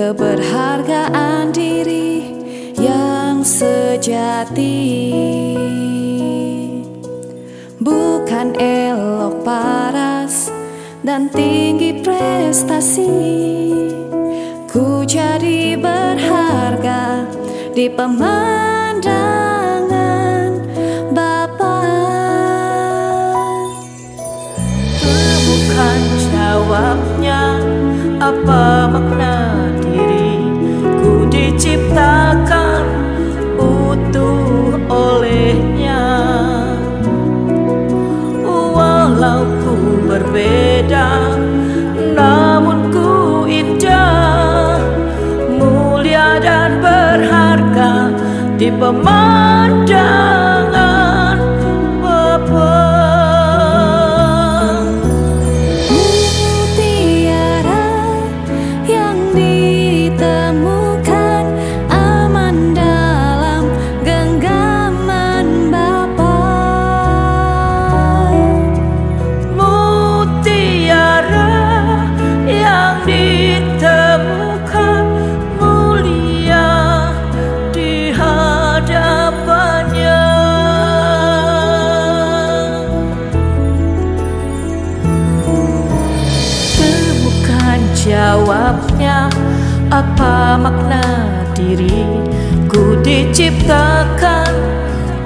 keberhargaan diri yang sejati. Bukan elok paras dan tinggi prestasi. Ku jadi berharga di pemandangan Bapak. Bukan jawabnya apa makna di pemandangan apa makna diri ku diciptakan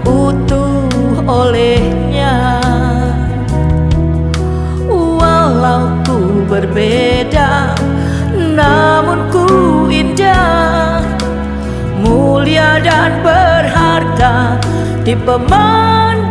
utuh olehnya? Walau ku berbeda Namun ku indah. Mulia dan berharga Di pemandangan